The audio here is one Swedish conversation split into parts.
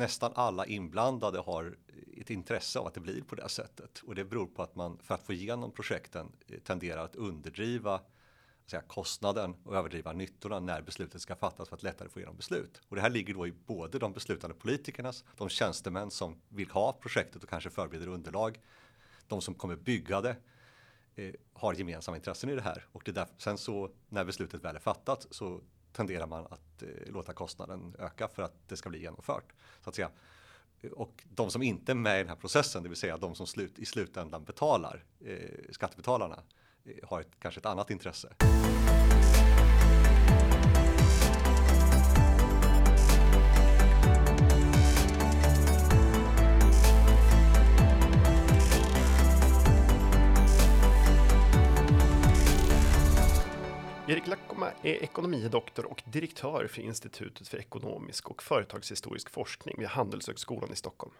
nästan alla inblandade har ett intresse av att det blir på det sättet. Och det beror på att man för att få igenom projekten eh, tenderar att underdriva säga, kostnaden och överdriva nyttorna när beslutet ska fattas för att lättare få igenom beslut. Och det här ligger då i både de beslutande politikernas, de tjänstemän som vill ha projektet och kanske förbereder underlag, de som kommer bygga det eh, har gemensamma intressen i det här. Och det där, sen så när beslutet väl är fattat så tenderar man att eh, låta kostnaden öka för att det ska bli genomfört så att säga. Och de som inte är med i den här processen, det vill säga de som slut, i slutändan betalar, eh, skattebetalarna, eh, har ett, kanske ett annat intresse. Erik Lackoma är ekonomidoktor och direktör för Institutet för ekonomisk och företagshistorisk forskning vid Handelshögskolan i Stockholm.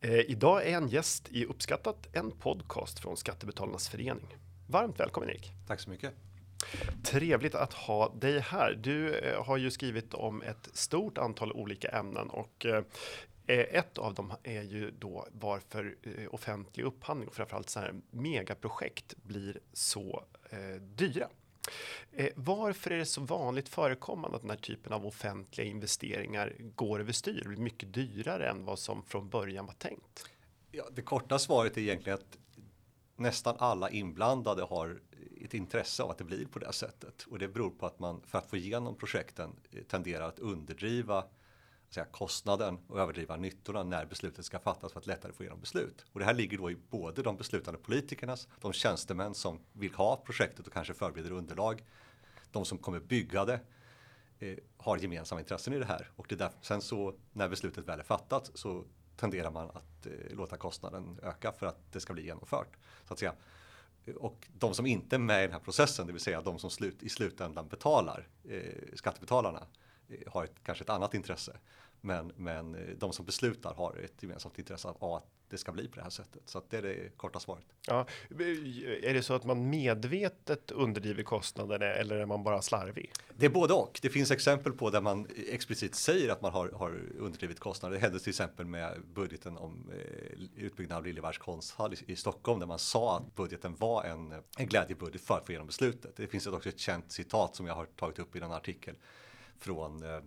Eh, idag är han gäst i Uppskattat, en podcast från Skattebetalarnas förening. Varmt välkommen Erik. Tack så mycket. Trevligt att ha dig här. Du eh, har ju skrivit om ett stort antal olika ämnen och eh, ett av dem är ju då varför eh, offentlig upphandling och framförallt så här megaprojekt blir så eh, dyra. Eh, varför är det så vanligt förekommande att den här typen av offentliga investeringar går överstyr och blir mycket dyrare än vad som från början var tänkt? Ja, det korta svaret är egentligen att nästan alla inblandade har ett intresse av att det blir på det sättet och det beror på att man för att få igenom projekten eh, tenderar att underdriva säga, kostnaden och överdriva nyttorna när beslutet ska fattas för att lättare få igenom beslut. Och det här ligger då i både de beslutande politikernas, de tjänstemän som vill ha projektet och kanske förbereder underlag, de som kommer bygga det eh, har gemensamma intressen i det här och det där, sen så när beslutet väl är fattat så tenderar man att eh, låta kostnaden öka för att det ska bli genomfört så att säga. Och de som inte är med i den här processen, det vill säga de som slut, i slutändan betalar, eh, skattebetalarna, eh, har ett, kanske ett annat intresse. Men, men eh, de som beslutar har ett gemensamt intresse av att det ska bli på det här sättet. Så att det är det korta svaret. Ja, är det så att man medvetet underdriver kostnaderna eller är man bara slarvig? Det är både och. Det finns exempel på där man explicit säger att man har, har underdrivit kostnader. Det hände till exempel med budgeten om eh, utbyggnad av Liljevalchs konsthall i, i, Stockholm där man sa att budgeten var en, en glädjebudget för att få igenom beslutet. Det finns också ett känt citat som jag har tagit upp i en artikel från eh,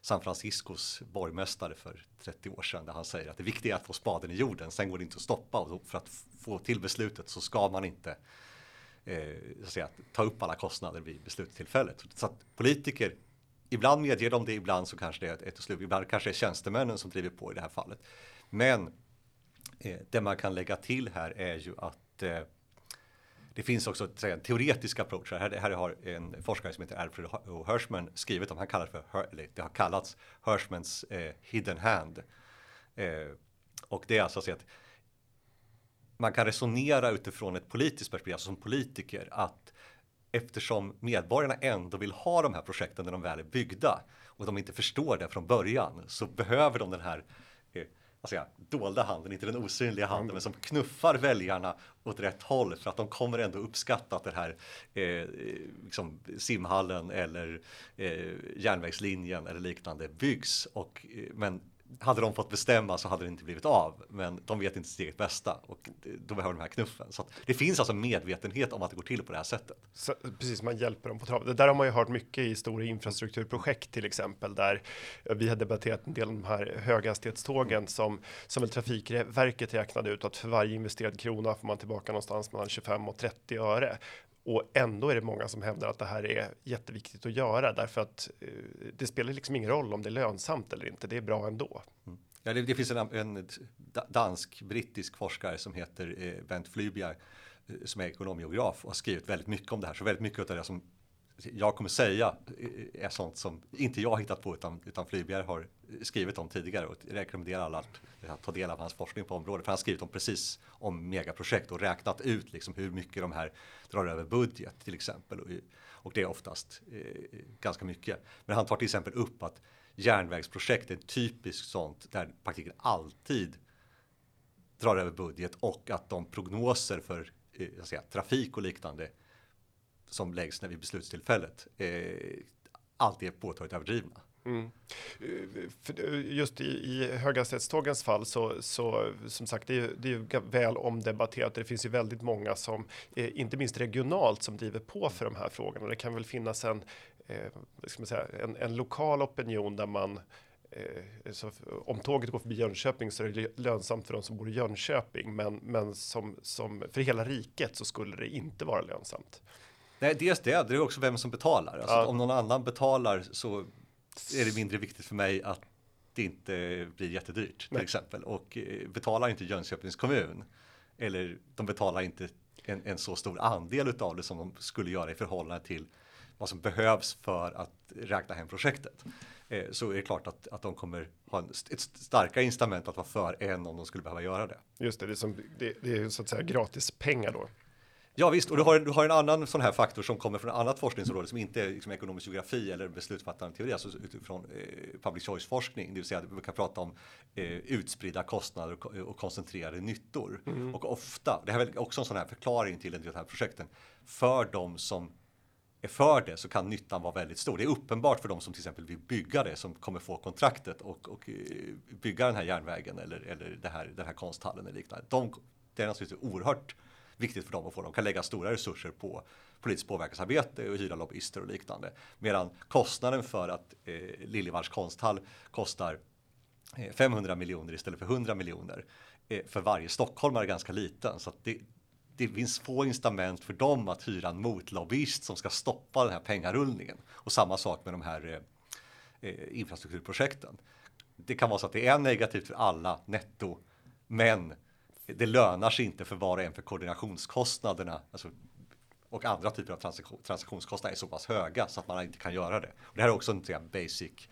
San Franciscos borgmästare för 30 år sedan där han säger att det viktiga är att få spaden i jorden. Sen går det inte att stoppa och för att få till beslutet så ska man inte eh, så säga, ta upp alla kostnader vid beslutstillfället. Så att politiker, ibland medger de det, ibland så kanske det är ett slut, ibland kanske det är tjänstemännen som driver på i det här fallet. Men eh, det man kan lägga till här är ju att eh, det finns också säga, en teoretisk approach. Här, här har en forskare som heter Alfred Hirschman skrivit om, han kallar det för, eller det har kallats Hirschmans eh, hidden hand. Eh, och det är alltså så att man kan resonera utifrån ett politiskt perspektiv, alltså som politiker, att eftersom medborgarna ändå vill ha de här projekten när de väl är byggda och de inte förstår det från början så behöver de den här eh, vad dolda handen, inte den osynliga handen, men som knuffar väljarna åt rätt håll för att de kommer ändå uppskatta att den här eh, liksom simhallen eller eh, järnvägslinjen eller liknande byggs. Och, eh, men hade de fått bestämma så hade det inte blivit av. Men de vet inte sitt eget bästa och då behöver de här knuffen. Så det finns alltså medvetenhet om att det går till på det här sättet. Så, precis, man hjälper dem på trav. Det där har man ju hört mycket i stora infrastrukturprojekt till exempel där vi har debatterat en del av de här höghastighetstågen som som väl Trafikverket räknade ut att för varje investerad krona får man tillbaka någonstans mellan 25 och 30 öre. Och ändå är det många som hävdar att det här är jätteviktigt att göra därför att eh, det spelar liksom ingen roll om det är lönsamt eller inte. Det är bra ändå. Mm. Ja, det, det, finns en, en dansk brittisk forskare som heter eh, Bent Flybjerg eh, som är ekonomgeograf och har skrivit väldigt mycket om det här. Så väldigt mycket av det som jag kommer säga eh, är sånt som inte jag hittat på utan, utan Flyberg har skrivit om tidigare och rekommenderar alla eh, att ta del av hans forskning på området. För han har skrivit om precis om megaprojekt och räknat ut liksom hur mycket de här drar över budget till exempel. Och, och det är oftast eh, ganska mycket. Men han tar till exempel upp att järnvägsprojekt är typiskt sånt där praktiken alltid drar över budget och att de prognoser för eh, säga, trafik och liknande som läggs när vid beslutstillfället eh, alltid är påtagligt överdrivna. Mm. Eh, eh, just i, i höghastighetstågens fall så, så som sagt, det är, det är väl omdebatterat. Det finns ju väldigt många som, eh, inte minst regionalt, som driver på för de här frågorna. Det kan väl finnas en, eh, ska man säga, en, en lokal opinion där man så om tåget går förbi Jönköping så är det lönsamt för de som bor i Jönköping, men, men som, som för hela riket så skulle det inte vara lönsamt. Nej, dels det, det är också vem som betalar. Alltså, ja. Om någon annan betalar så är det mindre viktigt för mig att det inte blir jättedyrt till Nej. exempel. Och eh, betalar inte Jönköpings kommun eller de betalar inte en, en så stor andel av det som de skulle göra i förhållande till vad som behövs för att räkna hem projektet. Eh, så är det klart att, att de kommer ha en, ett starkare incitament att vara för än om de skulle behöva göra det. Just det, det är, som, det, det är så att säga gratis pengar då. Ja visst, och du har, du har en annan sån här faktor som kommer från ett annat forskningsområde som inte är liksom ekonomisk geografi eller beslutsfattande teori, alltså utifrån eh, public choice forskning, det vill säga att vi kan prata om eh, utspridda kostnader och, och koncentrerade nyttor. Mm. Och ofta, det här är också en sån här förklaring till de här projekten, för de som är för det så kan nyttan vara väldigt stor. Det är uppenbart för de som till exempel vill bygga det som kommer få kontraktet och, och eh, bygga den här järnvägen eller, eller det här, den här konsthallen eller liknande. De, det är naturligtvis oerhört viktigt för dem att få. De kan lägga stora resurser på politiskt påverkansarbete och hyra lobbyister och liknande. Medan kostnaden för att eh, Liljevalchs konsthall kostar eh, 500 miljoner istället för 100 miljoner eh, för varje stockholmare är ganska liten. Så det, det finns få incitament för dem att hyra en motlobbyist som ska stoppa den här pengarullningen. Och samma sak med de här eh, eh infrastrukturprojekten. Det kan vara så att det är negativt för alla netto, men det lönar sig inte för var och en för koordinationskostnaderna alltså, och andra typer av transaktion, transaktionskostnader är så pass höga så att man inte kan göra det. Och det här är också en basic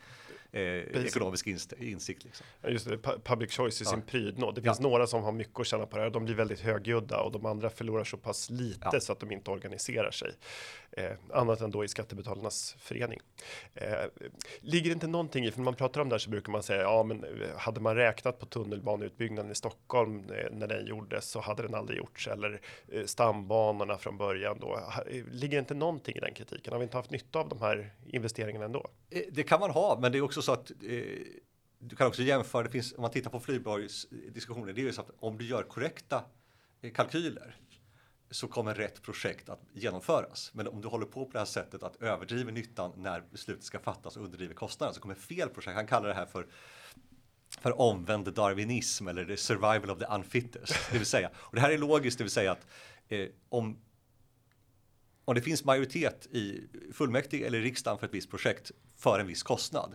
eh, ekonomisk insikt. Liksom. Just det, public choice i ja. sin prydnad. Det finns ja. några som har mycket att tjäna på det här. De blir väldigt högljudda och de andra förlorar så pass lite ja. så att de inte organiserar sig. Eh, annat än då i Skattebetalarnas förening. Eh, ligger det inte någonting i, för när man pratar om det här så brukar man säga, ja men eh, hade man räknat på tunnelbaneutbyggnaden i Stockholm eh, när den gjordes så hade den aldrig gjorts eller eh, stambanorna från början då. Eh, ligger det inte någonting i den kritiken? Har vi inte haft nytta av de här investeringarna ändå? Eh, det kan man ha, men det är också så att du kan också jämföra, det finns, om man tittar på Flyborgs diskussioner, det är ju så att om du gör korrekta kalkyler så kommer rätt projekt att genomföras. Men om du håller på på det här sättet att överdriva nyttan när beslutet ska fattas och underdriver kostnaden så kommer fel projekt, han kallar det här för för omvänd darwinism eller the survival of the unfittest. Det vill säga, och det här är logiskt, det vill säga att eh, om, om det finns majoritet i fullmäktige eller riksdagen för ett visst projekt för en viss kostnad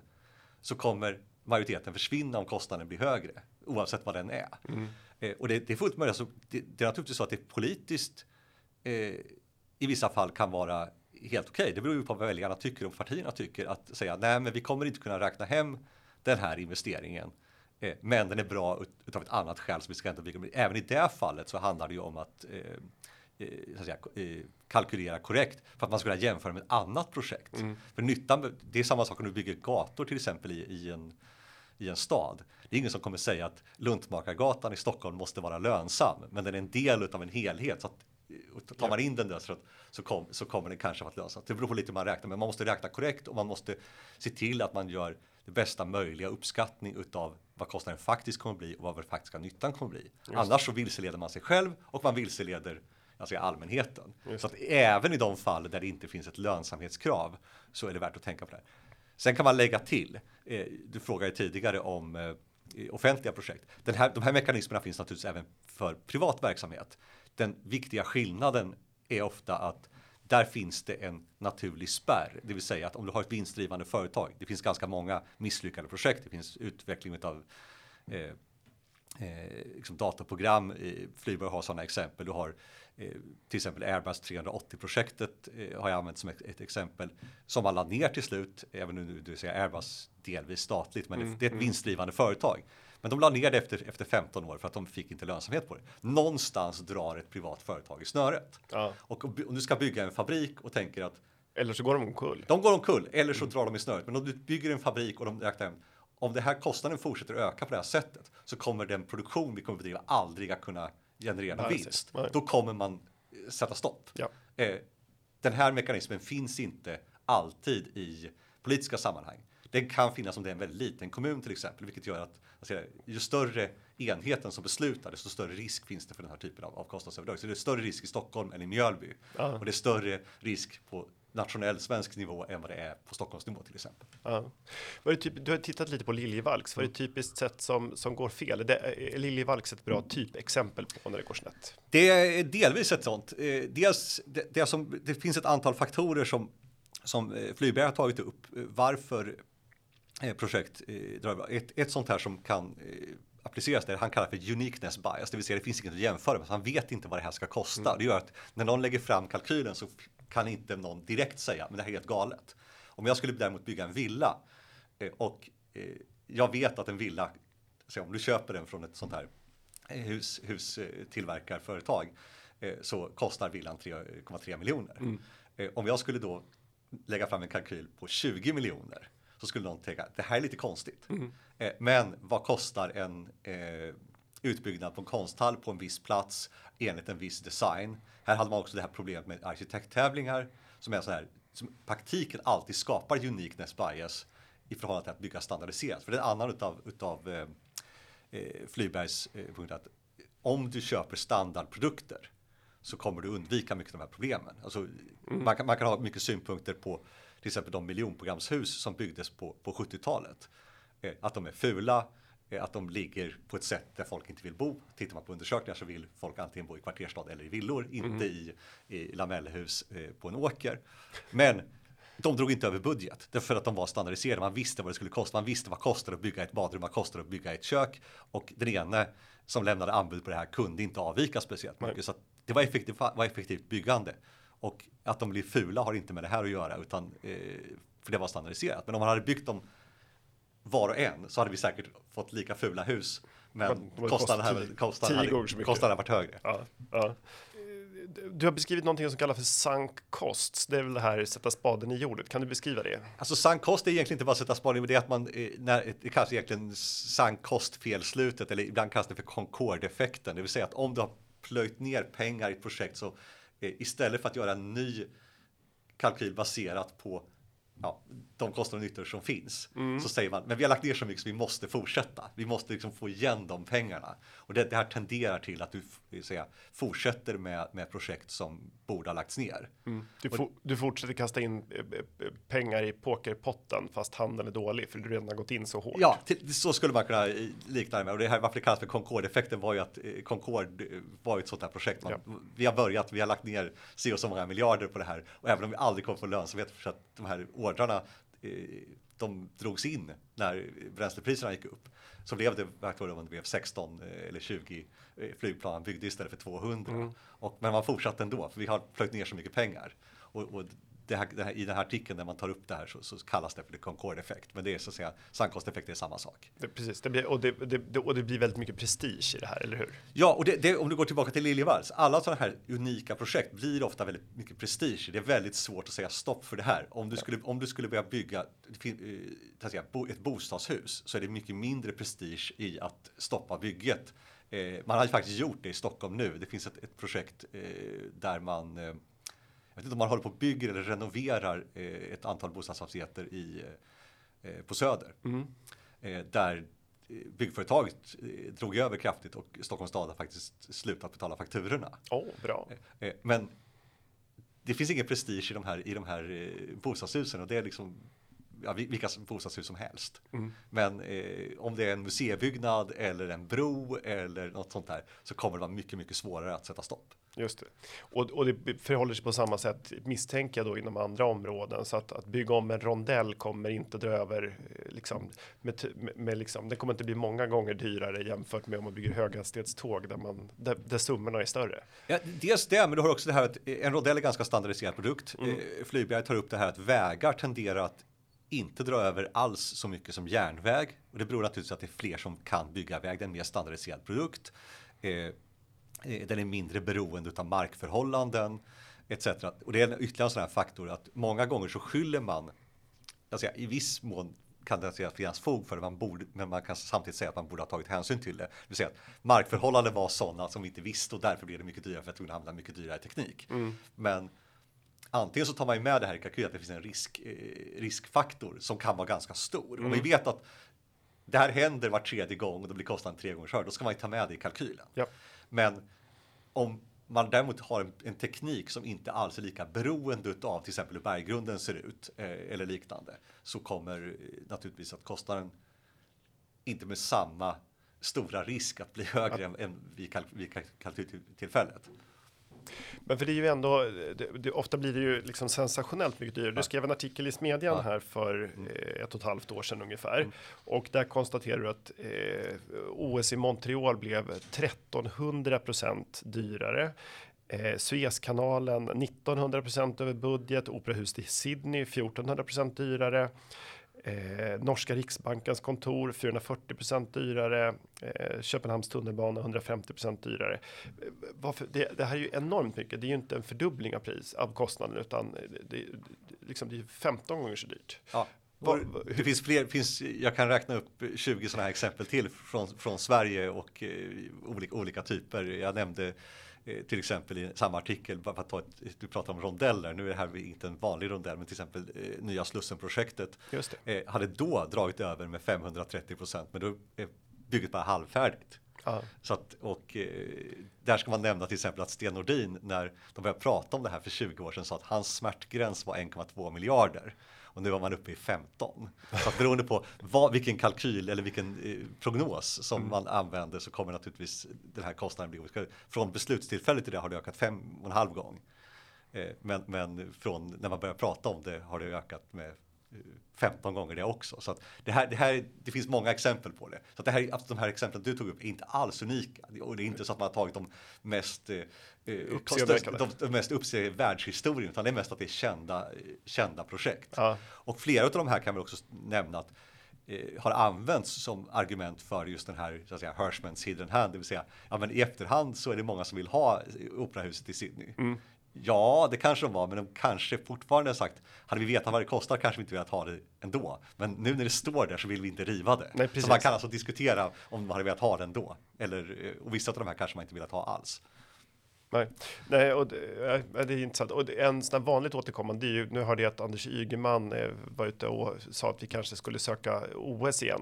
så kommer majoriteten försvinna om kostnaden blir högre oavsett vad den är. Mm. Eh, och det, det, är fullt möjligt. Alltså, det, det, är naturligtvis så att det politiskt eh, i vissa fall kan vara helt okej. Okay. Det beror ju på vad väljarna tycker och partierna tycker. Att säga nej, men vi kommer inte kunna räkna hem den här investeringen. Eh, men den är bra ut, utav ett annat skäl som vi ska inte bygga. Även i det fallet så handlar det ju om att, eh, eh så att säga, eh, kalkylera korrekt för att man ska kunna jämföra med ett annat projekt. Mm. För nyttan, det är samma sak om du bygger gator till exempel i, i en i en stad. Det är ingen som kommer säga att Luntmakargatan i Stockholm måste vara lönsam, men den är en del av en helhet. Så att, tar man in den där så, så, kom, så kommer den kanske att lösas. Det beror på lite hur man räknar, men man måste räkna korrekt och man måste se till att man gör det bästa möjliga uppskattning utav vad kostnaden faktiskt kommer att bli och vad den faktiska nyttan kommer att bli. Just. Annars så vilseleder man sig själv och man vilseleder alltså allmänheten. Just. Så att även i de fall där det inte finns ett lönsamhetskrav så är det värt att tänka på det. Sen kan man lägga till, eh, du frågade tidigare om eh, offentliga projekt. Den här, de här mekanismerna finns naturligtvis även för privat verksamhet. Den viktiga skillnaden är ofta att där finns det en naturlig spärr, det vill säga att om du har ett vinstdrivande företag, det finns ganska många misslyckade projekt, det finns utveckling av eh, eh, liksom dataprogram, Flygboy har sådana exempel, du har Eh, till exempel Airbus 380-projektet eh, har jag använt som ett, ett, exempel som man lade ner till slut, även nu du säger Airbus delvis statligt, men mm, det är ett mm. vinstdrivande företag. Men de la ner det efter, efter 15 år för att de fick inte lönsamhet på det. Någonstans drar ett privat företag i snöret. Ja. Och om du ska bygga en fabrik och tänker att eller så går de omkull. De går omkull, eller så mm. drar de i snöret. Men om du bygger en fabrik och de räknar hem, om det här kostnaden fortsätter öka på det här sättet så kommer den produktion vi kommer bedriva aldrig att kunna generera någon vinst, då kommer man eh, sätta stopp. Ja. Eh, den här mekanismen finns inte alltid i politiska sammanhang. Den kan finnas om det är en väldigt liten kommun till exempel, vilket gör att alltså, ju större enheten som beslutar, desto större risk finns det för den här typen av, av kostnadsöverdrag. Så det är större risk i Stockholm än i Mjölby Ja. och det är större risk på nationell svensk nivå än vad det är på Stockholmsnivå till exempel. Ja. Det typ, du har tittat lite på Liljevalchs. Vad är det typiskt sätt som, som går fel? Det, är Liljevalchs ett bra typexempel på när det går snett? Det är delvis ett sånt. Eh, Dels, det, det, som, det finns ett antal faktorer som, som eh, Flygberg har tagit upp. eh, Varför projekt drar ett, ett sånt här som kan appliceras där han kallar för uniqueness bias, det vill säga det finns inget att jämföra med, han vet inte vad det här ska kosta. Det gör att när någon lägger fram kalkylen så kan inte någon direkt säga, men det här är helt galet. Om jag skulle däremot bygga en villa eh, och eh, jag vet att en villa, om du köper den från ett sånt här eh, hus, hustillverkarföretag så kostar villan 3,3 miljoner. Eh, Om jag skulle då lägga fram en kalkyl på 20 miljoner så skulle någon tänka det här är lite konstigt. Eh, Men vad kostar en utbyggnad på en konsthall på en viss plats enligt en viss design? Här hade man också det här problemet med arkitekttävlingar som är så här som praktiken alltid skapar uniqueness bias i förhållande till att bygga standardiserat. För det är en annan utav, utav eh, eh, Flybergs eh, punkt att om du köper standardprodukter så kommer du undvika mycket av de här problemen. Alltså, man, kan, man kan ha mycket synpunkter på till exempel de miljonprogramshus som byggdes på, på 70-talet. Eh, att de är fula, att de ligger på ett sätt där folk inte vill bo. Tittar man på undersökningar så vill folk antingen bo i kvarterstad eller i villor, inte i, i lamellhus eh, på en åker. Men de drog inte över budget därför att de var standardiserade. Man visste vad det skulle kosta. Man visste vad kostar att bygga ett badrum, vad kostar att bygga ett kök och den ene som lämnade anbud på det här kunde inte avvika speciellt mycket. Så att det var effektivt, var effektivt byggande och att de blir fula har inte med det här att göra utan eh, för det var standardiserat. Men om man hade byggt dem var och en så hade vi säkert fått lika fula hus. Men kostnaden hade, kostnaden hade, kostnaden varit högre. Ja, ja. Du har beskrivit någonting som kallas för sunk costs. Det är väl det här sätta spaden i jordet. Kan du beskriva det? Alltså sank kost är egentligen inte bara att sätta spaning, men det är att man, eh, när, det kallas egentligen sank kost felslutet, eller ibland kallas det för Concorde-effekten, det vill säga att om du har plöjt ner pengar i ett projekt så eh, istället för att göra en ny kalkyl baserat på ja, de kostnader och nyttor som finns så säger man, men vi har lagt ner så mycket så vi måste fortsätta. Vi måste liksom få igen de pengarna. Och det, det här tenderar till att du säga, fortsätter med, med projekt som borde ha lagts ner. Du, fo- du fortsätter kasta in eh, eh, pengar i pokerpotten fast handeln är dålig för du redan har gått in så hårt. Ja, till, så skulle man kunna eh, likna det med. Och det här varför det kallas för Concorde-effekten var ju att eh, Concorde eh, var ju ett sånt här projekt. Man, Vi har börjat, vi har lagt ner si och så många miljarder på det här. Och även om vi aldrig kommer få lönsamhet för att de här ordrarna eh, de drogs in när bränslepriserna gick upp. Så blev det, jag tror det blev 16 eh, eller 20 eh, flygplan byggde istället för 200. Och, men man fortsatte ändå, för vi har plöjt ner så mycket pengar. Och, och det här, det här, I den här artikeln när man tar upp det här så, så kallas det för Concorde-effekt. Men det är så att säga, sankkosteffekt är samma sak. Det, precis, det blir, och, det, det, och det blir väldigt mycket prestige i det här, eller hur? Ja, och det, om du går tillbaka till Liljevalchs, alla sådana här unika projekt blir ofta väldigt mycket prestige. Det är väldigt svårt att säga stopp för det här. Om du skulle, om du skulle börja bygga eh, att säga, ett bostadshus så är det mycket mindre prestige i att stoppa bygget. Eh, man har ju faktiskt gjort det i Stockholm nu. Det finns ett, ett projekt eh, där man eh, vet inte om man håller på och bygger eller renoverar eh, ett antal bostadsfastigheter i, eh, eh, på Söder. Eh, där byggföretaget drog över kraftigt och Stockholms stad har faktiskt slutat betala fakturorna. Åh, bra. Men det finns ingen prestige i de här, i de här bostadshusen och det är liksom ja, vi- vilka bostadshus som helst. Men eh, om det är en museibyggnad eller en bro eller något sånt där så kommer det vara mycket, mycket svårare att sätta stopp. Just det. Och, och det förhåller sig på samma sätt misstänker jag då inom andra områden så att, att bygga om en rondell kommer inte dra över eh, liksom med, med, liksom. Det kommer inte bli många gånger dyrare jämfört med om man bygger höghastighetståg där man där, där summorna är större. Ja, dels det, men du har också det här att eh, en rondell är ganska standardiserad produkt. Mm. Flygberg tar upp det här att vägar tenderar att inte dra över alls så mycket som järnväg. Och det beror naturligtvis att det är fler som kan bygga väg. Det är en mer standardiserad produkt. Eh, den är mindre beroende av markförhållanden etc. Och det är en ytterligare en sån här faktor att många gånger så skyller man, alltså i viss mån kan det finnas fog för det, man borde, men man kan samtidigt säga att man borde ha tagit hänsyn till det. Det vill säga att markförhållanden var sådana som vi inte visste och därför blev det mycket dyrare för att vi använda mycket dyrare teknik. Men antingen så tar man ju med det här i kalkylen att det finns en risk, eh, riskfaktor som kan vara ganska stor. Mm. Om vi vet att det här händer var tredje gång och då blir kostnaden tre gånger högre, då ska man ju ta med det i kalkylen. Ja. Men om man däremot har en, en, teknik som inte alls är lika beroende av till exempel hur berggrunden ser ut eh, eller liknande så kommer eh, naturligtvis att kostnaden inte med samma stora risk att bli högre än, än vid, kalk, vid kalkyltillfället. Men för det är ju ändå, det, det, ofta blir det ju liksom sensationellt mycket dyrare. Du skrev en artikel i Smedjan ja. här för eh, ett och ett halvt år sedan ungefär. Mm. Och där konstaterar du att eh, OS i Montreal blev 1300 procent dyrare. Eh, Suezkanalen 1900 procent över budget, Operahuset i Sydney 1400 procent dyrare. Eh, norska Riksbankens kontor 440% dyrare. Eh, Köpenhamns tunnelbana 150% dyrare. Eh, det, det, här är ju enormt mycket. Det är ju inte en fördubbling av pris av kostnaden utan det, det, liksom, det är 15 gånger så dyrt. Ja. Var, det finns fler, finns, jag kan räkna upp 20 sådana här exempel till från, från Sverige och eh, olika, olika typer. Jag nämnde till exempel i samma artikel, bara för att ta ett, du pratar om rondeller, nu är det här inte en vanlig rondell, men till exempel eh, Nya Slussen-projektet eh, hade då dragit över med 530 procent, men då är bygget bara halvfärdigt. Aha. Så att, och eh, där ska man nämna till exempel att Sten Nordin när de började prata om det här för 20 år sedan sa att hans smärtgräns var 1,2 miljarder och nu var man uppe i 15. Så att beroende på vad, vilken kalkyl eller vilken eh, prognos som mm. man använder så kommer naturligtvis den här kostnaden bli olika. Från beslutstillfället till det har det ökat fem och en halv gång. Eh, men, men från när man börjar prata om det har det ökat med 15 gånger det också. Så det, här, det, här, det finns många exempel på det. Så det här, att de här exemplen du tog upp är inte alls unika. Och det är inte så att man har tagit de mest eh, eh de, de mest uppseendeväckande världshistorien, utan det är mest att det är kända, kända projekt. Ja. Och flera av de här kan vi också nämna att eh, har använts som argument för just den här så att säga, Hirschmans hidden hand, det vill säga ja, men i efterhand så är det många som vill ha operahuset i Sydney. Mm. Ja, det kanske de var, men de kanske fortfarande sagt, hade vi vetat vad det kostar kanske vi inte velat ha det ändå. Men nu när det står där så vill vi inte riva det. Nej, så man kan alltså diskutera om man hade velat ha det ändå. Eller, eh, och vissa av de här kanske man inte velat ha alls. Nej, Nej och det, det är intressant. Och en sån vanligt återkommande, det är ju, nu hörde jag att Anders Ygeman eh, var ute och sa att vi kanske skulle söka OS igen.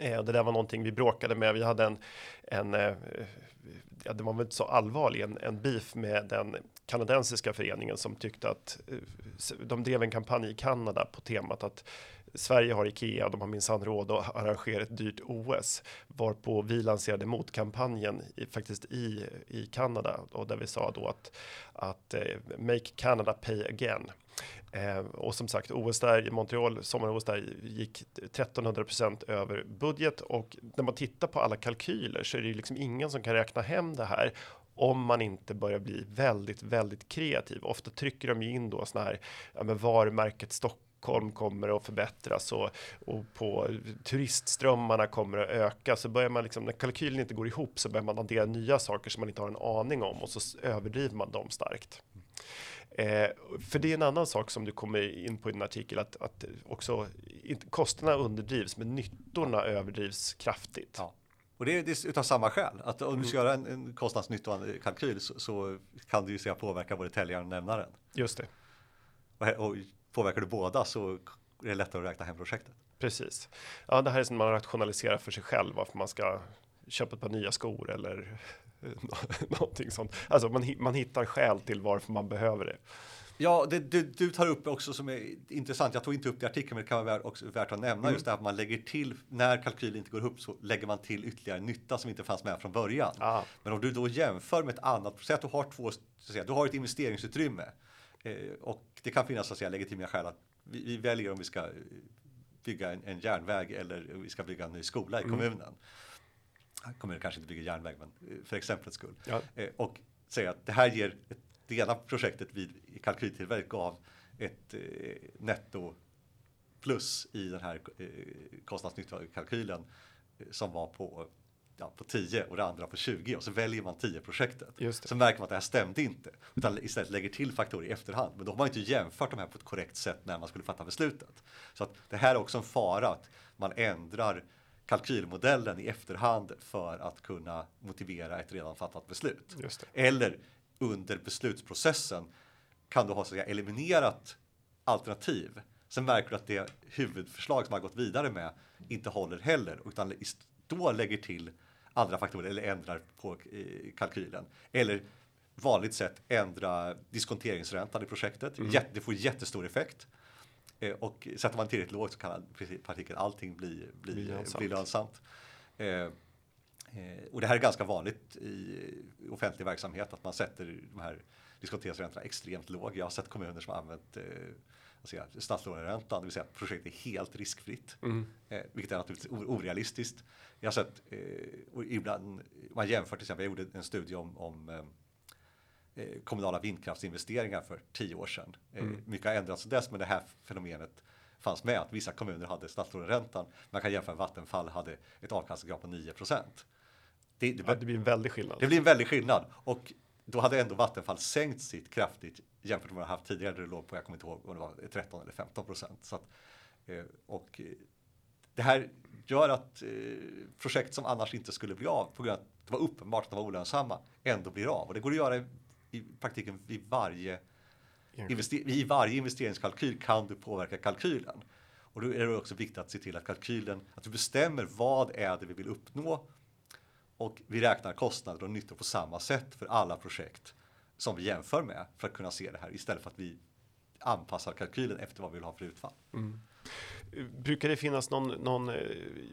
Eh, det där var någonting vi bråkade med. Vi hade en, en eh, eh, ja, det var väl inte så allvarlig, en, en beef med den kanadensiska föreningen som tyckte att eh, de drev en kampanj i Kanada på temat att Sverige har Ikea, och de har minsann råd att arrangera ett dyrt OS, varpå vi lanserade motkampanjen i, faktiskt i, i Kanada och där vi sa då att, att eh, make Canada pay again. Eh, och som sagt, OS där i Montreal, sommar-OS där gick 1300% över budget och när man tittar på alla kalkyler så är det ju liksom ingen som kan räkna hem det här om man inte börjar bli väldigt, väldigt kreativ. Ofta trycker de ju in då såna här, ja, men varumärket Stockholm kommer att förbättras och, och på turistströmmarna kommer att öka. Så börjar man liksom, när kalkylen inte går ihop så börjar man addera nya saker som man inte har en aning om och så överdriver man dem starkt. Eh, för det är en annan sak som du kommer in på i din artikel, att, att också kostnaderna underdrivs, men nyttorna överdrivs kraftigt. Ja. Och det är utav samma skäl, att om du ska mm. göra en, en kostnadsnyttokalkyl så, så kan du ju se påverka både täljaren och nämnaren. Just det. Och, och påverkar du båda så är det lättare att räkna hem projektet. Precis. Ja, det här är som man rationaliserar för sig själv, varför man ska köpa ett par nya skor eller någonting sånt. Alltså man, man hittar skäl till varför man behöver det. Ja, det du, du, tar upp också som är intressant. Jag tog inte upp det i artikeln, men det kan vara också värt att nämna mm. just det här att man lägger till när kalkylen inte går ihop så lägger man till ytterligare nytta som inte fanns med från början. Ah. Men om du då jämför med ett annat, säg att du har två, så att säga, du har ett investeringsutrymme eh, och det kan finnas så att säga legitima skäl att vi, vi väljer om vi ska bygga en, en järnväg eller vi ska bygga en ny skola i mm. kommunen kommunen kanske inte bygger järnväg, men eh, för exemplets skull. Ja. Eh, och säga att det här ger, ett, det ena projektet vid kalkyltillverket gav ett eh, netto plus i den här eh, kostnadsnytta-kalkylen eh, som var på, ja, på 10 och det andra på 20 och så väljer man 10 projektet. Så märker man att det här stämde inte utan istället lägger till faktorer i efterhand. Men då har man inte jämfört de här på ett korrekt sätt när man skulle fatta beslutet. Så att det här är också en fara att man ändrar kalkylmodellen i efterhand för att kunna motivera ett redan fattat beslut. Eller under beslutsprocessen kan du ha så att säga, eliminerat alternativ. Sen märker du att det huvudförslag som man gått vidare med inte håller heller utan då lägger till andra faktorer eller ändrar på eh, kalkylen. Eller vanligt sätt ändra diskonteringsräntan i projektet. Mm. Det får jättestor effekt. Eh, och sätter man tillräckligt lågt så kan partikeln allting bli, bli, bli lönsamt. Bli lönsamt. Eh, och det här är ganska vanligt i offentlig verksamhet att man sätter de här diskonteringsräntorna extremt låg. Jag har sett kommuner som har använt eh, statslåneräntan, det vill säga att projektet är helt riskfritt. Mm. Eh, vilket är naturligtvis orealistiskt. Jag har sett, eh, och ibland, man jämför till exempel, jag gjorde en studie om, om eh, eh kommunala vindkraftsinvesteringar för tio år sedan. Eh, mm. mycket har ändrats sedan dess, men det här fenomenet fanns med att vissa kommuner hade statslåneräntan. Man kan jämföra Vattenfall hade ett avkastningskrav på 9 procent. Det, det, ja, det, blir en väldig skillnad. Det blir en väldig skillnad och då hade ändå Vattenfall sänkt sitt kraftigt jämfört med vad de haft tidigare. Det låg på, jag kommer inte ihåg om det var 13 eller 15 procent. Så att, eh, och eh, det här gör att eh, projekt som annars inte skulle bli av på grund av att det var uppenbart att de var olönsamma ändå blir av. Och det går att göra i, i praktiken vid varje, i varje investeringskalkyl kan du påverka kalkylen. Och då är det också viktigt att se till att kalkylen, att du bestämmer vad är det vi vill uppnå och vi räknar kostnader och nyttor på samma sätt för alla projekt som vi jämför med för att kunna se det här istället för att vi anpassar kalkylen efter vad vi vill ha för utfall. Mm. Brukar det finnas någon, någon, eh,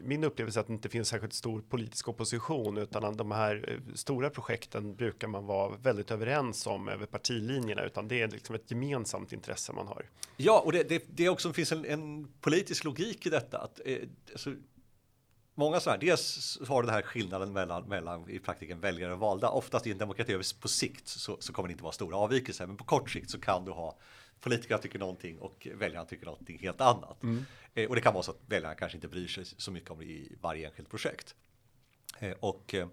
min upplevelse är att det inte finns särskilt stor politisk opposition utan de här eh, stora projekten brukar man vara väldigt överens om över partilinjerna utan det är liksom ett gemensamt intresse man har. Ja, och det, det, det också finns en, en politisk logik i detta. Att, eh, alltså, många sådana här, dels har du den här skillnaden mellan, mellan i praktiken väljare och valda. Oftast i en demokrati på sikt så, så kommer det inte vara stora avvikelser, men på kort sikt så kan du ha politikerna tycker någonting och väljarna tycker någonting helt annat. Mm. Eh, och det kan vara så att väljarna kanske inte bryr sig så mycket om det i varje enskilt projekt. Eh, och eh,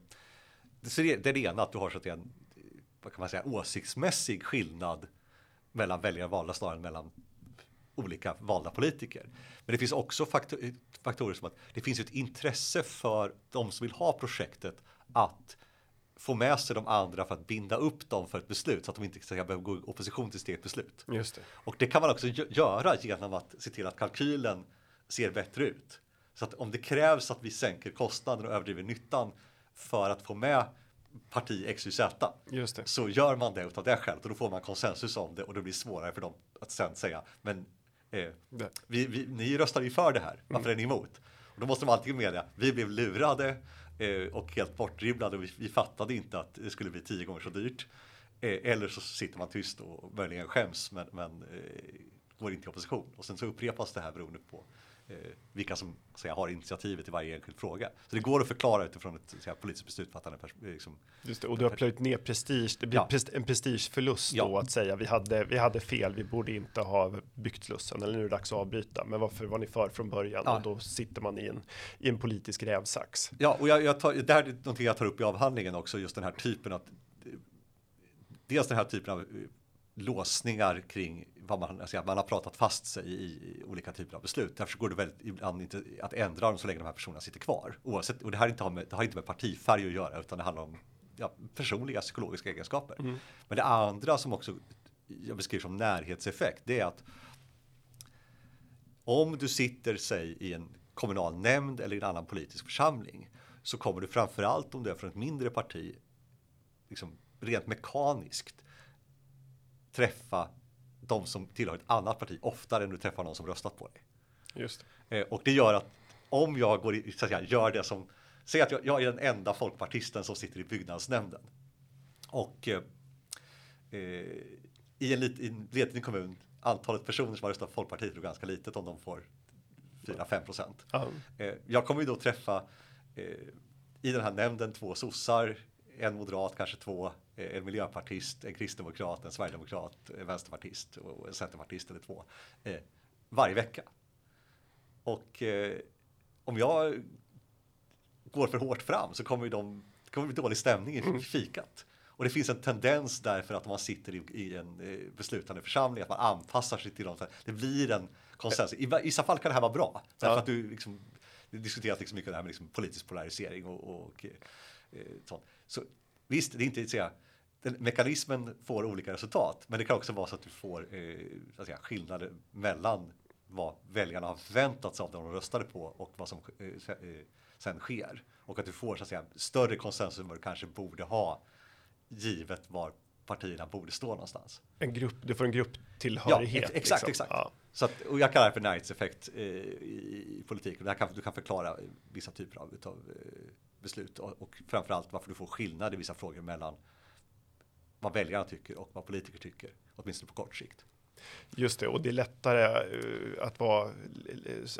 så det, det är det ena, att du har så att en vad kan man säga, åsiktsmässig skillnad mellan väljare och valda snarare än mellan olika valda politiker. Men det finns också faktor faktorer som att det finns ett intresse för de som vill ha projektet att få med sig de andra för att binda upp dem för ett beslut så att de inte ska behöva gå i opposition till sitt beslut. Just det. Och det kan man också göra genom att se till att kalkylen ser bättre ut. Så att om det krävs att vi sänker kostnaden och överdriver nyttan för att få med parti X, Y, Z. Så gör man det utav det skälet och då får man konsensus om det och det blir svårare för dem att sen säga men Eh, vi, vi, ni röstade ju för det här, varför mm. är ni emot? Och då måste de alltid meddela, vi blev lurade Eh, och helt bortdribblade och vi, vi, fattade inte att det skulle bli tio gånger så dyrt. Eh, eller så sitter man tyst och möjligen skäms men, men eh, går inte i opposition. Och sen så upprepas det här beroende på eh, vilka som säga, har initiativet i varje enskild fråga. Så det går att förklara utifrån ett säga, politiskt beslutsfattande. Liksom, Just det, och du har plöjt ner prestige. Det blir ja. en prestigeförlust ja. då att säga vi hade, vi hade fel, vi borde inte ha byggt Slussen eller nu är det dags att avbryta. Men varför var ni för från början? Ja. Och då sitter man i en, i en politisk rävsax. Ja, och jag, jag tar, det här är någonting jag tar upp i avhandlingen också, just den här typen att dels den här typen av låsningar kring vad man, alltså man har pratat fast sig i, i olika typer av beslut. Därför går det väldigt ibland inte att ändra dem så länge de här personerna sitter kvar. Oavsett, och det här inte har, med, det har inte med partifärg att göra utan det handlar om ja, personliga psykologiska egenskaper. Mm. Men det andra som också jag beskriver som närhetseffekt, det är att om du sitter, säg i en kommunal nämnd eller i en annan politisk församling så kommer du framförallt om du är från ett mindre parti liksom rent mekaniskt träffa de som tillhör ett annat parti oftare än du träffar någon som röstat på dig. Just det. Eh, och det gör att om jag går i, så att säga, gör det som, säg att jag, jag, är den enda folkpartisten som sitter i byggnadsnämnden. Och eh, eh i en liten, liten kommun, antalet personer som har röstat på Folkpartiet är ganska litet om de får 4-5 procent. Mm. Eh, jag kommer ju då träffa eh, i den här nämnden två sossar, en moderat, kanske två, en miljöpartist, en kristdemokrat, en sverigedemokrat, en vänsterpartist och en centerpartist eller två eh, varje vecka. Och eh, om jag går för hårt fram så kommer de det kommer bli dålig stämning i mm. fikat. Och det finns en tendens därför att man sitter i, i en eh, beslutande församling att man anpassar sig till dem. Det blir en konsensus. I vissa fall kan det här vara bra. Därför ja. att du liksom, det diskuteras liksom mycket det här med liksom politisk polarisering och, och eh, sånt. Så visst, det är inte så den, mekanismen får olika resultat, men det kan också vara så att du får eh, säga, skillnader mellan vad väljarna har förväntat sig av det de röstade på och vad som eh, eh, sen sker. Och att du får så att säga, större konsensus än vad du kanske borde ha givet var partierna borde stå någonstans. En grupp, du får en Ja, grupptillhörighet. ex- exakt, liksom. exakt. Ja. Så att, och jag kallar det för närhetseffekt eh, i, i politiken. Där kan, du kan förklara vissa typer av utav, eh, beslut och, och framförallt varför du får skillnad i vissa frågor mellan vad väljarna tycker och vad politiker tycker, åtminstone på kort sikt. Just det, och det är lättare eh, att vara,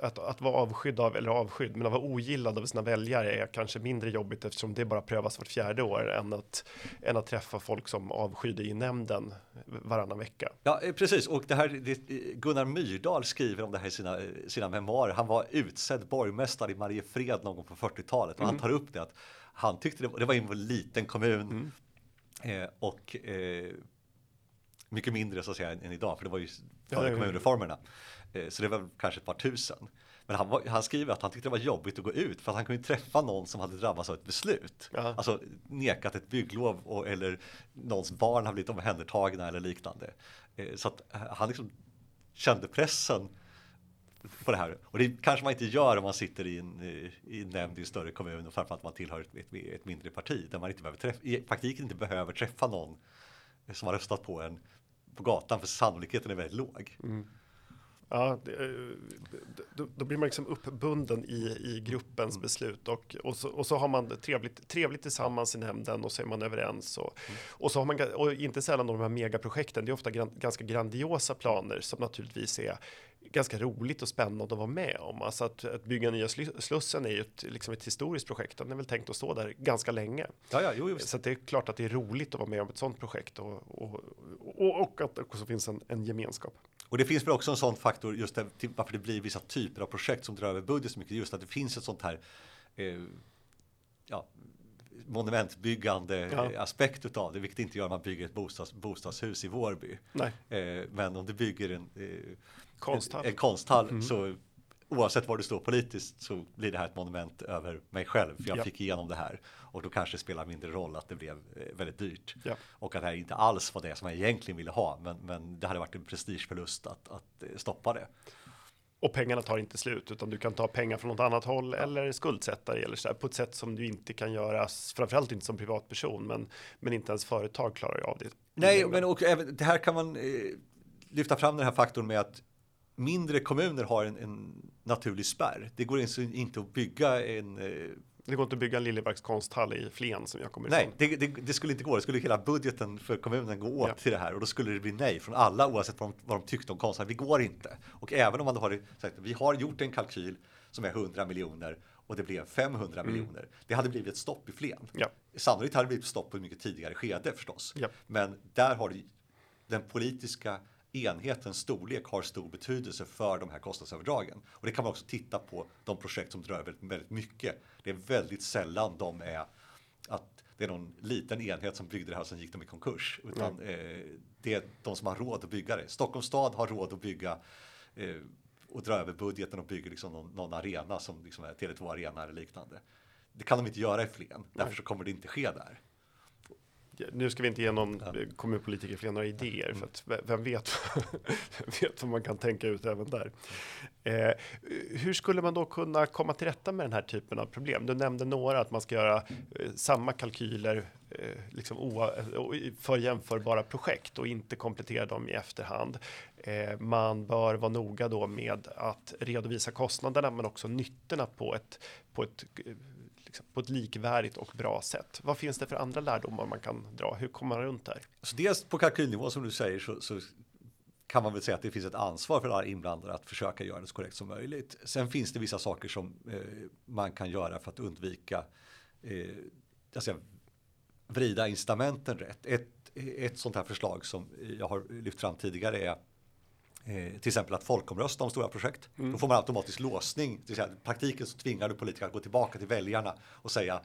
att, att vara avskydd av, eller avskydd, men att vara ogillad av sina väljare är kanske mindre jobbigt eftersom det bara prövas vart fjärde år än att, än att träffa folk som avskyr dig i nämnden varannan vecka. Ja, eh, precis. Och det här, det, eh, Gunnar Myrdal skriver om det här i sina, sina memoarer. Han var utsedd borgmästare i Mariefred någon gång på 40-talet och han tar upp det att han tyckte det, var- det var en liten kommun eh, och eh, mycket mindre så att säga än, än idag, för det var ju före ja, kommunreformerna. Eh, så det var kanske ett par tusen. Men han, var, han skriver att han tyckte det var jobbigt att gå ut för att han kunde träffa någon som hade drabbats av ett beslut. Ja. Alltså nekat ett bygglov och, eller någons barn har blivit omhändertagna eller liknande. Eh, så att eh, han liksom kände pressen på det här. Och det kanske man inte gör om man sitter i en, eh, i en nämnd i en större kommun och framförallt man tillhör ett, ett, ett mindre parti där man inte behöver träffa, i praktiken inte behöver träffa någon som har röstat på en på gatan för sannolikheten är väldigt låg. Ja, det, eh, då, då blir man liksom uppbunden i, i gruppens Mm. beslut och, och, så, och så har man trevligt, trevligt tillsammans i nämnden och så är man överens. Och, Mm. och så har man, och inte sällan de här megaprojekten, det är ofta gran, ganska grandiosa planer som naturligtvis är ganska roligt och spännande att vara med om. Alltså att, att bygga nya Slussen är ju ett, liksom ett historiskt projekt, den är väl tänkt att stå där ganska länge. Ja, ja, jo. Så det är klart att det är roligt att vara med om ett sådant projekt och, och, och, och att det också finns en, en gemenskap. Och det finns väl också en sån faktor just där, varför det blir vissa typer av projekt som drar över budget så mycket. Just att det finns ett sånt här eh, ja, monumentbyggande Ja. aspekt utav det, vilket inte gör man bygger ett bostads, bostadshus i Vårby. Eh, men om du bygger en, eh, Konsthall. en, en konsthall så oavsett var du står politiskt så blir det här ett monument över mig själv. För jag Ja. fick igenom det här och då kanske det spelar mindre roll att det blev eh, väldigt dyrt. Ja. Och att det här inte alls var det som jag egentligen ville ha. Men, men det hade varit en prestigeförlust att, att eh, stoppa det. Och pengarna tar inte slut, utan du kan ta pengar från något annat håll eller skuldsätta dig eller så där, på ett sätt som du inte kan göra, framförallt inte som privatperson, men, men inte ens företag klarar av det. Nej, men och även, det här kan man eh, lyfta fram den här faktorn med att mindre kommuner har en, en naturlig spärr. Det går alltså inte att bygga en eh, Det går inte att bygga en Liljebergs konsthall i Flen som jag kommer Nej, ifrån. det, det, det skulle inte gå. Det skulle hela budgeten för kommunen gå åt Ja. till det här och då skulle det bli nej från alla oavsett vad de, vad de tyckte om konstnärer. Vi går inte. Och även om man då har sagt vi har gjort en kalkyl som är 100 miljoner och det blev 500 miljoner. Det hade blivit ett stopp i Flen. Mm. Ja. Sannolikt hade det blivit stopp på ett mycket tidigare skede förstås. Ja. Men där har det, den politiska enhetens storlek har stor betydelse för de här kostnadsöverdragen. Och det kan man också titta på de projekt som drar väldigt, väldigt mycket. Det är väldigt sällan de är att det är någon liten enhet som byggde det här och sen gick de i konkurs. Utan eh, det är de som har råd att bygga det. Stockholms stad har råd att bygga eh, och dra över budgeten och bygger liksom någon, någon arena som liksom är Tele2 Arena eller liknande. Det kan de inte göra i Flen, därför så kommer det inte ske där. Nu ska vi inte ge någon kommunpolitiker fler några idéer, för att vem vet, vem vet vad man kan tänka ut även där. Eh, hur skulle man då kunna komma till rätta med den här typen av problem? Du nämnde några, att man ska göra eh, samma kalkyler eh, liksom för jämförbara projekt och inte komplettera dem i efterhand. Eh, man bör vara noga då med att redovisa kostnaderna, men också nyttorna på ett, på ett eh, liksom, på ett likvärdigt och bra sätt. Vad finns det för andra lärdomar man kan dra? Hur kommer man runt där? Så dels på kalkylnivå som du säger så, så kan man väl säga att det finns ett ansvar för alla inblandade att försöka göra det så korrekt som möjligt. Sen finns det vissa saker som eh, man kan göra för att undvika eh, alltså, vrida incitamenten rätt. Ett, ett sånt här förslag som jag har lyft fram tidigare är eh, till exempel att folkomrösta om stora projekt. Då får man automatiskt låsning. I praktiken så tvingar du politiker att gå tillbaka till väljarna och säga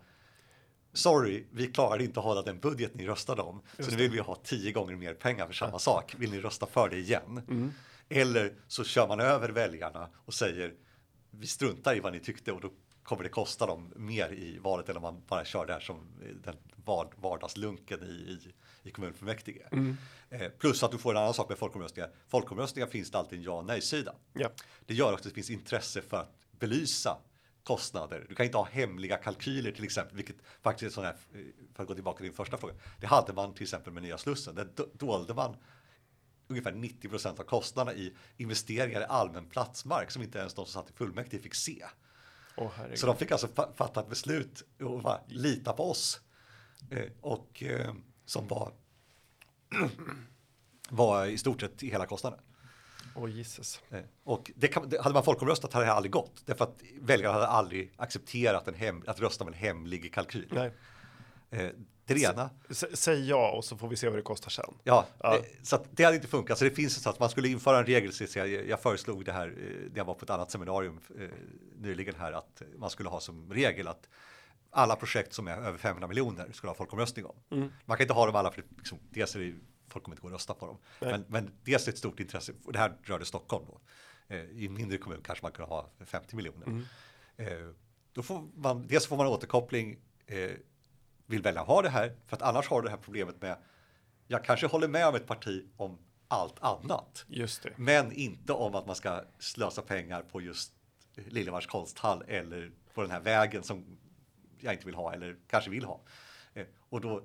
Sorry, vi klarade inte att hålla den budget ni röstade om. så nu vill vi ha tio gånger mer pengar för samma sak. Vill ni rösta för det igen? Eller så kör man över väljarna och säger vi struntar i vad ni tyckte och då kommer det kosta dem mer i valet än om man bara kör det här som den vardagslunken i, i, i kommunfullmäktige. Mm. Eh, plus att du får en annan sak med folkomröstningar. Folkomröstningar finns det alltid en ja och nej-sida. Ja. Det gör också att det finns intresse för att belysa kostnader. Du kan inte ha hemliga kalkyler till exempel, vilket faktiskt är sån här, för att gå tillbaka till din första fråga. Det hade man till exempel med nya Slussen. Där dolde man ungefär 90 procent av kostnaderna i investeringar i allmän platsmark som inte ens de som satt i fullmäktige fick se. Oh, så de fick alltså fatta ett beslut och bara lita på oss. Eh, och eh, som var, var i stort sett hela kostnaden. Oh, Jesus. Eh, och det kan, hade man folkomröstat hade det aldrig gått. Därför att väljarna hade aldrig accepterat en hem, att rösta med en hemlig kalkyl. Eh, det ena. Säg ja och så får vi se vad det kostar sen. Ja, ja. Det, så det hade inte funkat. Så det finns så att man skulle införa en regel. Så jag, jag föreslog det här när jag var på ett annat seminarium eh, nyligen här att man skulle ha som regel att alla projekt som är över 500 miljoner skulle ha folkomröstning om. Mm. Man kan inte ha dem alla för liksom, dels är det folk kommer inte gå och rösta på dem. Men, men dels är det ett stort intresse, och det här rörde Stockholm då. Eh, I en mindre kommun kanske man kunde ha 50 miljoner. Mm. Eh, då får man, dels får man återkoppling, eh, vill välja ha det här, för att annars har du det här problemet med, jag kanske håller med om ett parti om allt annat. Men inte om att man ska slösa pengar på just Liljevalchs konsthall eller på den här vägen som jag inte vill ha eller kanske vill ha. Eh, och då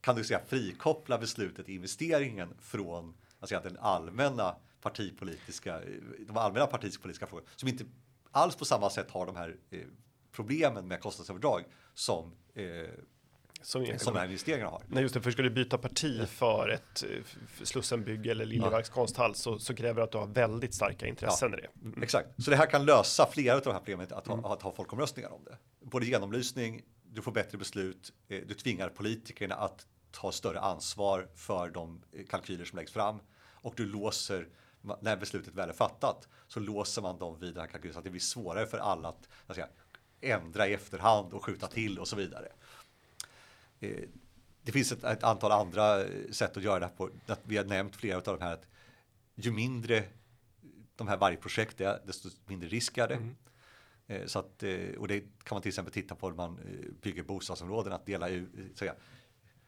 kan du säga frikoppla beslutet i investeringen från alltså, den allmänna partipolitiska, de allmänna partipolitiska frågor som inte alls på samma sätt har de här eh, problemen med kostnadsöverdrag som eh, som, som investeringarna har. Nej, just det, för ska du byta parti för ett för Slussenbygge eller Liljevalchs ja. konsthall så, så kräver det att du har väldigt starka intressen ja, i det. Mm. Exakt, så det här kan lösa flera av de här problemen att ha, mm. att ha folkomröstningar om det. Både genomlysning, du får bättre beslut, eh, du tvingar politikerna att ta större ansvar för de kalkyler som läggs fram och du låser när beslutet väl är fattat så låser man dem vid den här kalkylen så att det blir svårare för alla att, att säga, ändra i efterhand och skjuta till och så vidare. Eh, det finns ett, ett, antal andra sätt att göra det här på. Vi har nämnt flera av de här. Att ju mindre de här varje projekt är, desto mindre risk är det. Mm. Eh, så att, eh, och det kan man till exempel titta på när man bygger bostadsområden, att dela ut, säga,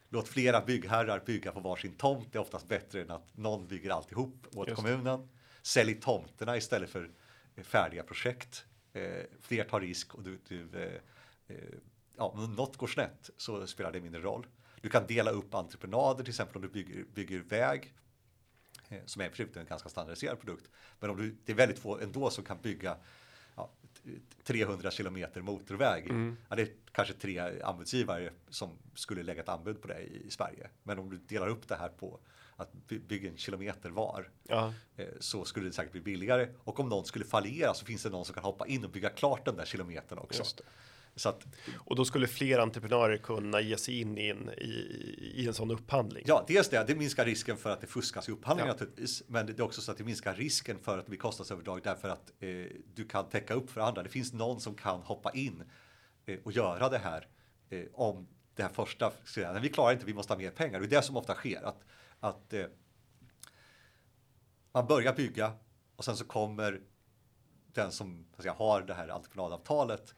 låt flera byggherrar bygga på varsin tomt. Det är oftast bättre än att någon bygger alltihop åt Just. kommunen. Sälj tomterna istället för färdiga projekt. fler tar risk och du, du ja, om något går snett så spelar det mindre roll. Du kan dela upp entreprenader, till exempel om du bygger, bygger väg, eh, som är för en ganska standardiserad produkt. Men om du, det är väldigt få ändå som kan bygga ja, 300 kilometer motorväg. Mm. Ja, det är kanske tre anbudsgivare som skulle lägga ett anbud på det i, i Sverige. Men om du delar upp det här på att bygga en kilometer var ja. Eh, så skulle det säkert bli billigare. Och om någon skulle fallera så finns det någon som kan hoppa in och bygga klart den där kilometern också. Så att, och då skulle fler entreprenörer kunna ge sig in i en, i, i en sån upphandling. Ja, dels det. Det minskar risken för att det fuskas i upphandling ja. naturligtvis. Men det är också så att det minskar risken för att det blir kostnadsöverdrag därför att eh, du kan täcka upp för andra. Det finns någon som kan hoppa in eh, och göra det här eh, om det här första. Nej, vi klarar inte, vi måste ha mer pengar. Det är det som ofta sker. Att, att eh, man börjar bygga och sen så kommer den som säga, har det här entreprenadavtalet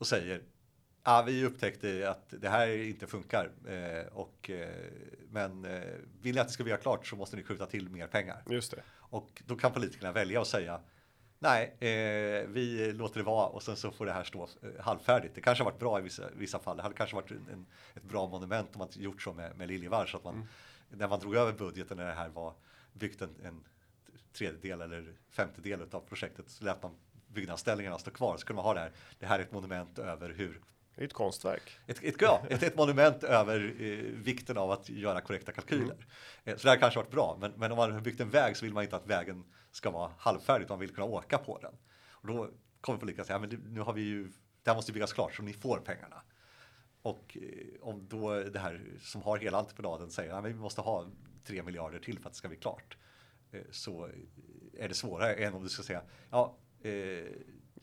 och säger Ja, vi upptäckte att det här inte funkar eh, och eh, men eh, vill ni att det ska bli klart så måste ni skjuta till mer pengar. Just det. Och då kan politikerna välja att säga nej, eh, vi låter det vara och sen så får det här stå eh, halvfärdigt. Det kanske har varit bra i vissa, vissa fall. Det hade kanske varit en, ett bra monument om man gjort så med, med Liljevalchs att man mm. när man drog över budgeten när det här var byggt en, en tredjedel eller femtedel av projektet så lät man byggnadsställningarna står kvar så kunde man ha det här. Det här är ett monument över hur det är ett konstverk. Ett, ett, ja, ett, ett monument över eh, vikten av att göra korrekta kalkyler. Mm. Eh, så det här kanske varit bra, men, men om man har byggt en väg så vill man inte att vägen ska vara halvfärdig, man vill kunna åka på den. Och då kommer politikerna säga, men nu har vi ju, det här måste byggas klart så ni får pengarna. Och eh, om då det här som har hela entreprenaden säger, att vi måste ha tre miljarder till för att det ska bli klart. Eh, så är det svårare än om du ska säga, ja, eh,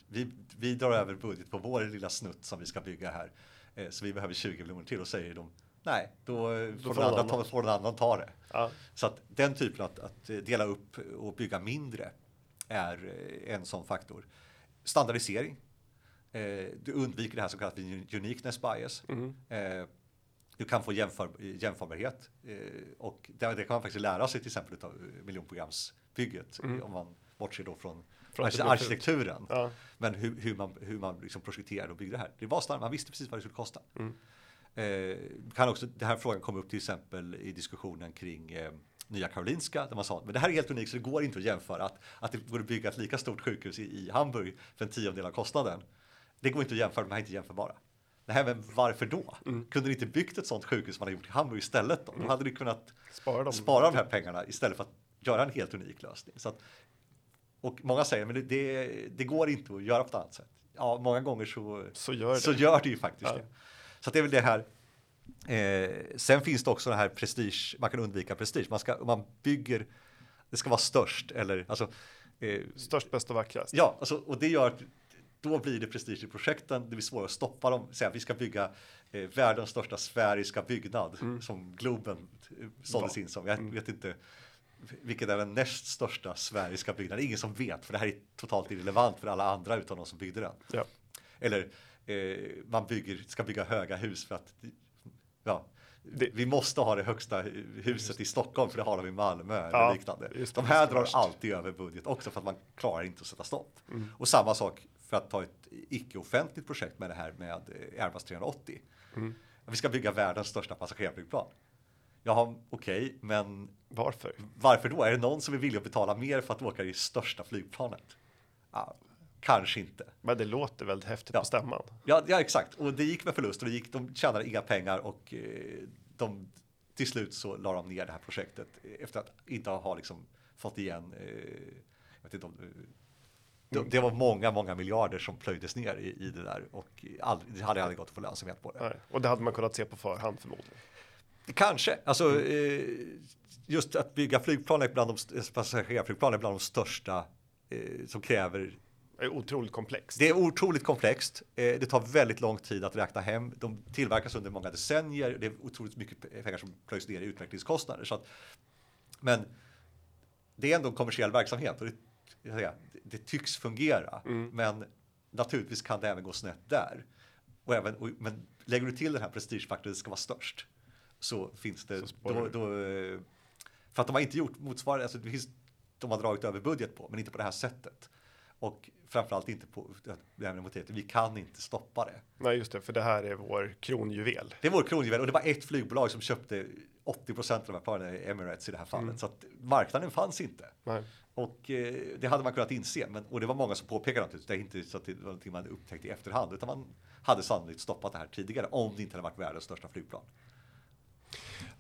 vi, vi drar över budget på vår lilla snutt som vi ska bygga här. Eh, så vi behöver 20 miljoner till och säger de nej, då, då får, någon annan, får någon annan ta det. Ja. Så att den typen att, att dela upp och bygga mindre är eh, en sån faktor. Standardisering. Eh, du undviker det här som kallas för uniqueness bias. Mm. Eh, du kan få jämför, jämförbarhet eh, och det, det, kan man faktiskt lära sig till exempel av miljonprogramsbygget Mm. om man bortser då från, Fult. arkitekturen. Ja. Men hur, hur man, hur man liksom projekterade och byggde det här. Det var standard, man visste precis vad det skulle kosta. Mm. Eh, kan också, den här frågan kom upp till exempel i diskussionen kring eh, Nya Karolinska där man sa men det här är helt unikt så det går inte att jämföra att, att det går att bygga ett lika stort sjukhus i, i Hamburg för en tiondel av kostnaden. Det går inte att jämföra, de här är inte jämförbara. Nej, men varför då? Mm. Kunde ni inte byggt ett sånt sjukhus som man har gjort i Hamburg istället då? Då hade ni kunnat Spara dem. spara de här pengarna istället för att göra en helt unik lösning. Så att, och många säger men det, det, går inte att göra på ett annat sätt. Ja, många gånger så, Så gör det. så gör det ju faktiskt Ja. det. Så det är väl det här. Eh, sen finns det också det här prestige, man kan undvika prestige. Man, ska, man bygger, det ska vara störst eller alltså. Eh, Störst, bäst och vackrast. ja, alltså, och det gör att då blir det prestige i projekten. Det blir svårare att stoppa dem. Säga, vi ska bygga eh, världens största sfäriska byggnad som Globen eh, såldes Ja. in som. Jag vet inte vilket är den näst största sfäriska byggnaden. Ingen som vet, för det här är totalt irrelevant för alla andra utan de som byggde den. Ja. Eller eh, man bygger, ska bygga höga hus för att ja, Det- vi måste ha det högsta huset i Stockholm för det har de i Malmö eller Ja, liknande. just De här drar alltid över budget också för att man klarar inte att sätta stopp. Mm. Och samma sak för att ta ett icke-offentligt projekt med det här med eh, Airbus 380. Mm. Vi ska bygga världens största passagerarflygplan. Jaha, okej, men Varför? varför då? Är det någon som är villig att betala mer för att åka i största flygplanet? Ja, kanske inte. Men det låter väldigt häftigt Ja. på stämman. Ja, ja, exakt. Och det gick med förlust och det gick, de tjänade inga pengar och eh, de, till slut så la de ner det här projektet efter att inte ha liksom fått igen, eh, jag vet inte om, eh, det, det var många, många miljarder som plöjdes ner i, i det där och aldrig, det hade aldrig gått att få lönsamhet på det. Nej. Och det hade man kunnat se på förhand förmodligen. Kanske, alltså eh, just att bygga flygplan är bland de, st- passagerarflygplan är bland de största eh, som kräver Det är otroligt komplext. Det är otroligt komplext. Eh, Det tar väldigt lång tid att räkna hem. De tillverkas under många decennier. Det är otroligt mycket pengar som plöjs ner i utvecklingskostnader. Så att, men det är ändå en kommersiell verksamhet och det, det, tycks fungera. Men naturligtvis kan det även gå snett där. Och även, och, men lägger du till den här prestigefaktorn, det ska vara störst. Så finns det, då, då, eh, för att de har inte gjort motsvarande, alltså det finns, de har dragit över budget på, men inte på det här sättet. Och framförallt inte på det här med motivet, vi kan inte stoppa det. Nej, just det, för det här är vår kronjuvel. Det är vår kronjuvel och det var ett flygbolag som köpte 80 procent av de här planen, Emirates i det här fallet. Så att marknaden fanns inte. Nej. Och eh, det hade man kunnat inse, men, och det var många som påpekade naturligtvis, det är inte så att det var någonting man upptäckt i efterhand, utan man hade sannolikt stoppat det här tidigare om det inte hade varit världens största flygplan.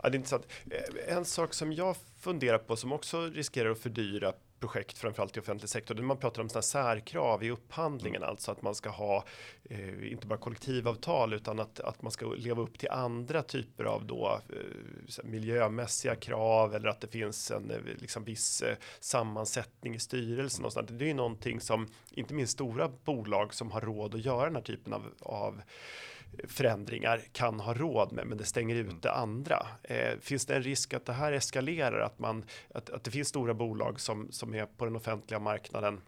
Ja, det är intressant. Eh, En sak som jag funderar på som också riskerar att fördyra projekt, framförallt i offentlig sektor, det är när man pratar om sådana särkrav i upphandlingen, alltså att man ska ha eh, inte bara kollektivavtal utan att, att man ska leva upp till andra typer av då eh, miljömässiga krav eller att det finns en eh, liksom viss eh, sammansättning i styrelsen och sånt. Det är ju någonting som inte minst stora bolag som har råd att göra den här typen av, av förändringar kan ha råd med, men det stänger ute andra. Eh, finns det en risk att det här eskalerar, att, man, att, att det finns stora bolag som, som är på den offentliga marknaden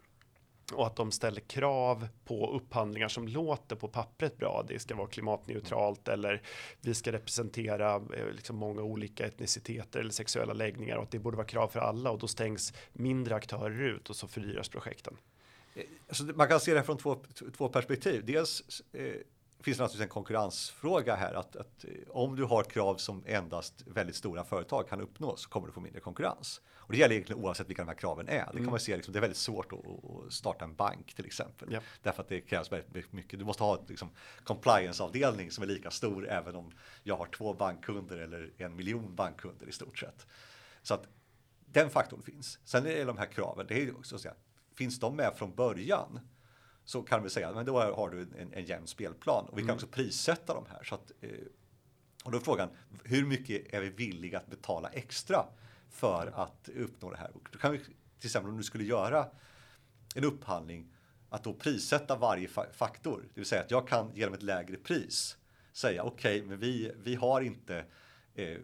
och att de ställer krav på upphandlingar som låter på pappret bra. Det ska vara klimatneutralt eller vi ska representera eh, liksom många olika etniciteter eller sexuella läggningar och att det borde vara krav för alla och då stängs mindre aktörer ut och så fördyras projekten. Alltså, man kan se det från två, två perspektiv. Dels eh, finns det naturligtvis en konkurrensfråga här. Att, att eh, om du har krav som endast väldigt stora företag kan uppnå så kommer du få mindre konkurrens. Och det gäller egentligen oavsett vilka de här kraven är. Det kan man se, liksom, det är väldigt svårt att, att starta en bank till exempel. Ja. Därför att det krävs väldigt mycket. Du måste ha en liksom, compliance-avdelning som är lika stor även om jag har två bankkunder eller en miljon bankkunder i stort sett. Så att den faktorn finns. Sen är det de här kraven, det är också så att säga, finns de med från början så kan vi säga men då har du en, en jämn spelplan och vi kan också prissätta de här. Så att, eh, och då är frågan, hur mycket är vi villiga att betala extra för att uppnå det här? Och då kan vi till exempel om du skulle göra en upphandling att då prissätta varje fa- faktor, det vill säga att jag kan genom ett lägre pris säga okej, men vi, vi har inte eh,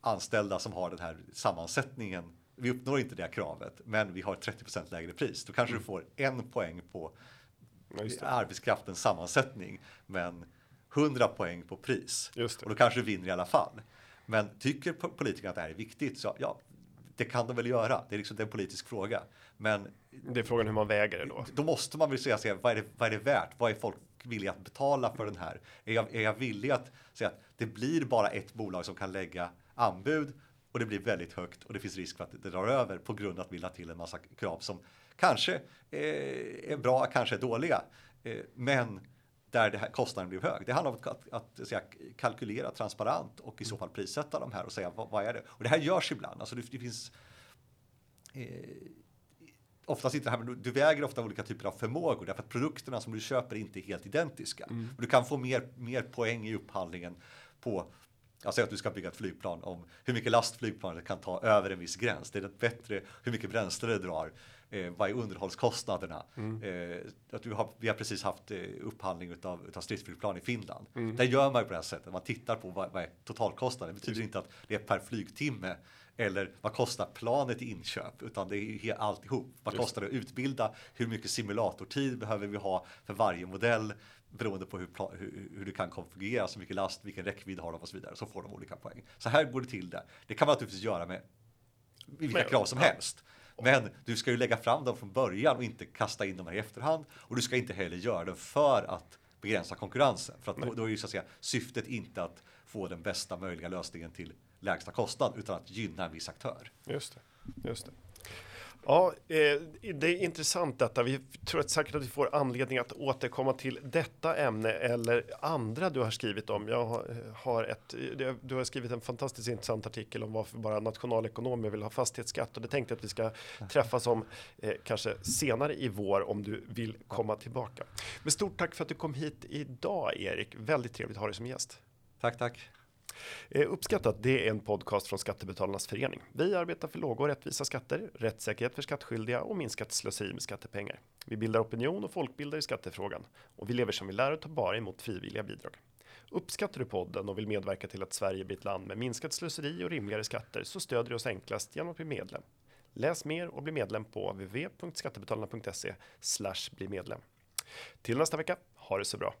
anställda som har den här sammansättningen. Vi uppnår inte det kravet, men vi har 30% lägre pris. Då kanske du får en poäng på arbetskraftens sammansättning. Men 100 poäng på pris. Just det. Och då kanske du vinner i alla fall. Men tycker politikerna att det här är viktigt så ja, det kan de väl göra. Det är liksom en politisk fråga. Men det är frågan hur man väger det då. Då måste man väl säga sig, vad är det, vad är det värt? Vad är folk villiga att betala för den här? Är jag, är jag villig att säga att det blir bara ett bolag som kan lägga anbud och det blir väldigt högt och det finns risk för att det drar över på grund av att vi la till en massa krav som kanske är bra, kanske är dåliga. Eh, men där det här kostnaden blir hög. Det handlar om att, att, att säga, kalkylera transparent och i så fall prissätta de här och säga vad, vad är det? Och det här görs ibland. Alltså det, det finns eh, oftast inte här, men du väger ofta olika typer av förmågor därför att produkterna som du köper inte är helt identiska. Mm. Du kan få mer, mer poäng i upphandlingen på jag säger att du ska bygga ett flygplan om hur mycket last flygplanet kan ta över en viss gräns. Det är bättre hur mycket bränsle det drar. Eh, vad är underhållskostnaderna? Mm. Eh, att du har, vi har precis haft eh, upphandling utav, utav stridsflygplan i Finland. Mm. Där gör man på det här sättet. Man tittar på vad, vad är totalkostnaden. Det betyder mm. inte att det är per flygtimme eller vad kostar planet i inköp? Utan det är alltihop. Vad kostar det att utbilda? Hur mycket simulatortid behöver vi ha för varje modell? Beroende på hur, hur, hur du kan konfigurera, så mycket last, vilken räckvidd har de och så vidare. Så får de olika poäng. Så här går det till det. Det kan man naturligtvis göra med vilka Men, krav som ja. helst. Men du ska ju lägga fram dem från början och inte kasta in dem här i efterhand. Och du ska inte heller göra det för att begränsa konkurrensen. För att då, då är ju så att säga syftet inte att få den bästa möjliga lösningen till lägsta kostnad utan att gynna en viss aktör. Just det, just det. Ja, eh, det är intressant detta. Vi tror att säkert att vi får anledning att återkomma till detta ämne eller andra du har skrivit om. Jag har eh, ett, du har skrivit en fantastiskt intressant artikel om varför bara nationalekonomer vill ha fastighetsskatt och det tänkte jag att vi ska träffas om eh, kanske senare i vår om du vill komma tillbaka. Men stort tack för att du kom hit idag Erik. Väldigt trevligt att ha dig som gäst. Tack, tack. Eh, uppskattat, det är en podcast från Skattebetalarnas förening. Vi arbetar för låga och rättvisa skatter, rättssäkerhet för skattskyldiga och minskat slöseri med skattepengar. Vi bildar opinion och folkbildar i skattefrågan och vi lever som vi lär och tar bara emot frivilliga bidrag. Uppskattar du podden och vill medverka till att Sverige blir ett land med minskat slöseri och rimligare skatter så stödjer du oss enklast genom att bli medlem. Läs mer och bli medlem på www.skattebetalarna.se bli medlem. Till nästa vecka, ha det så bra!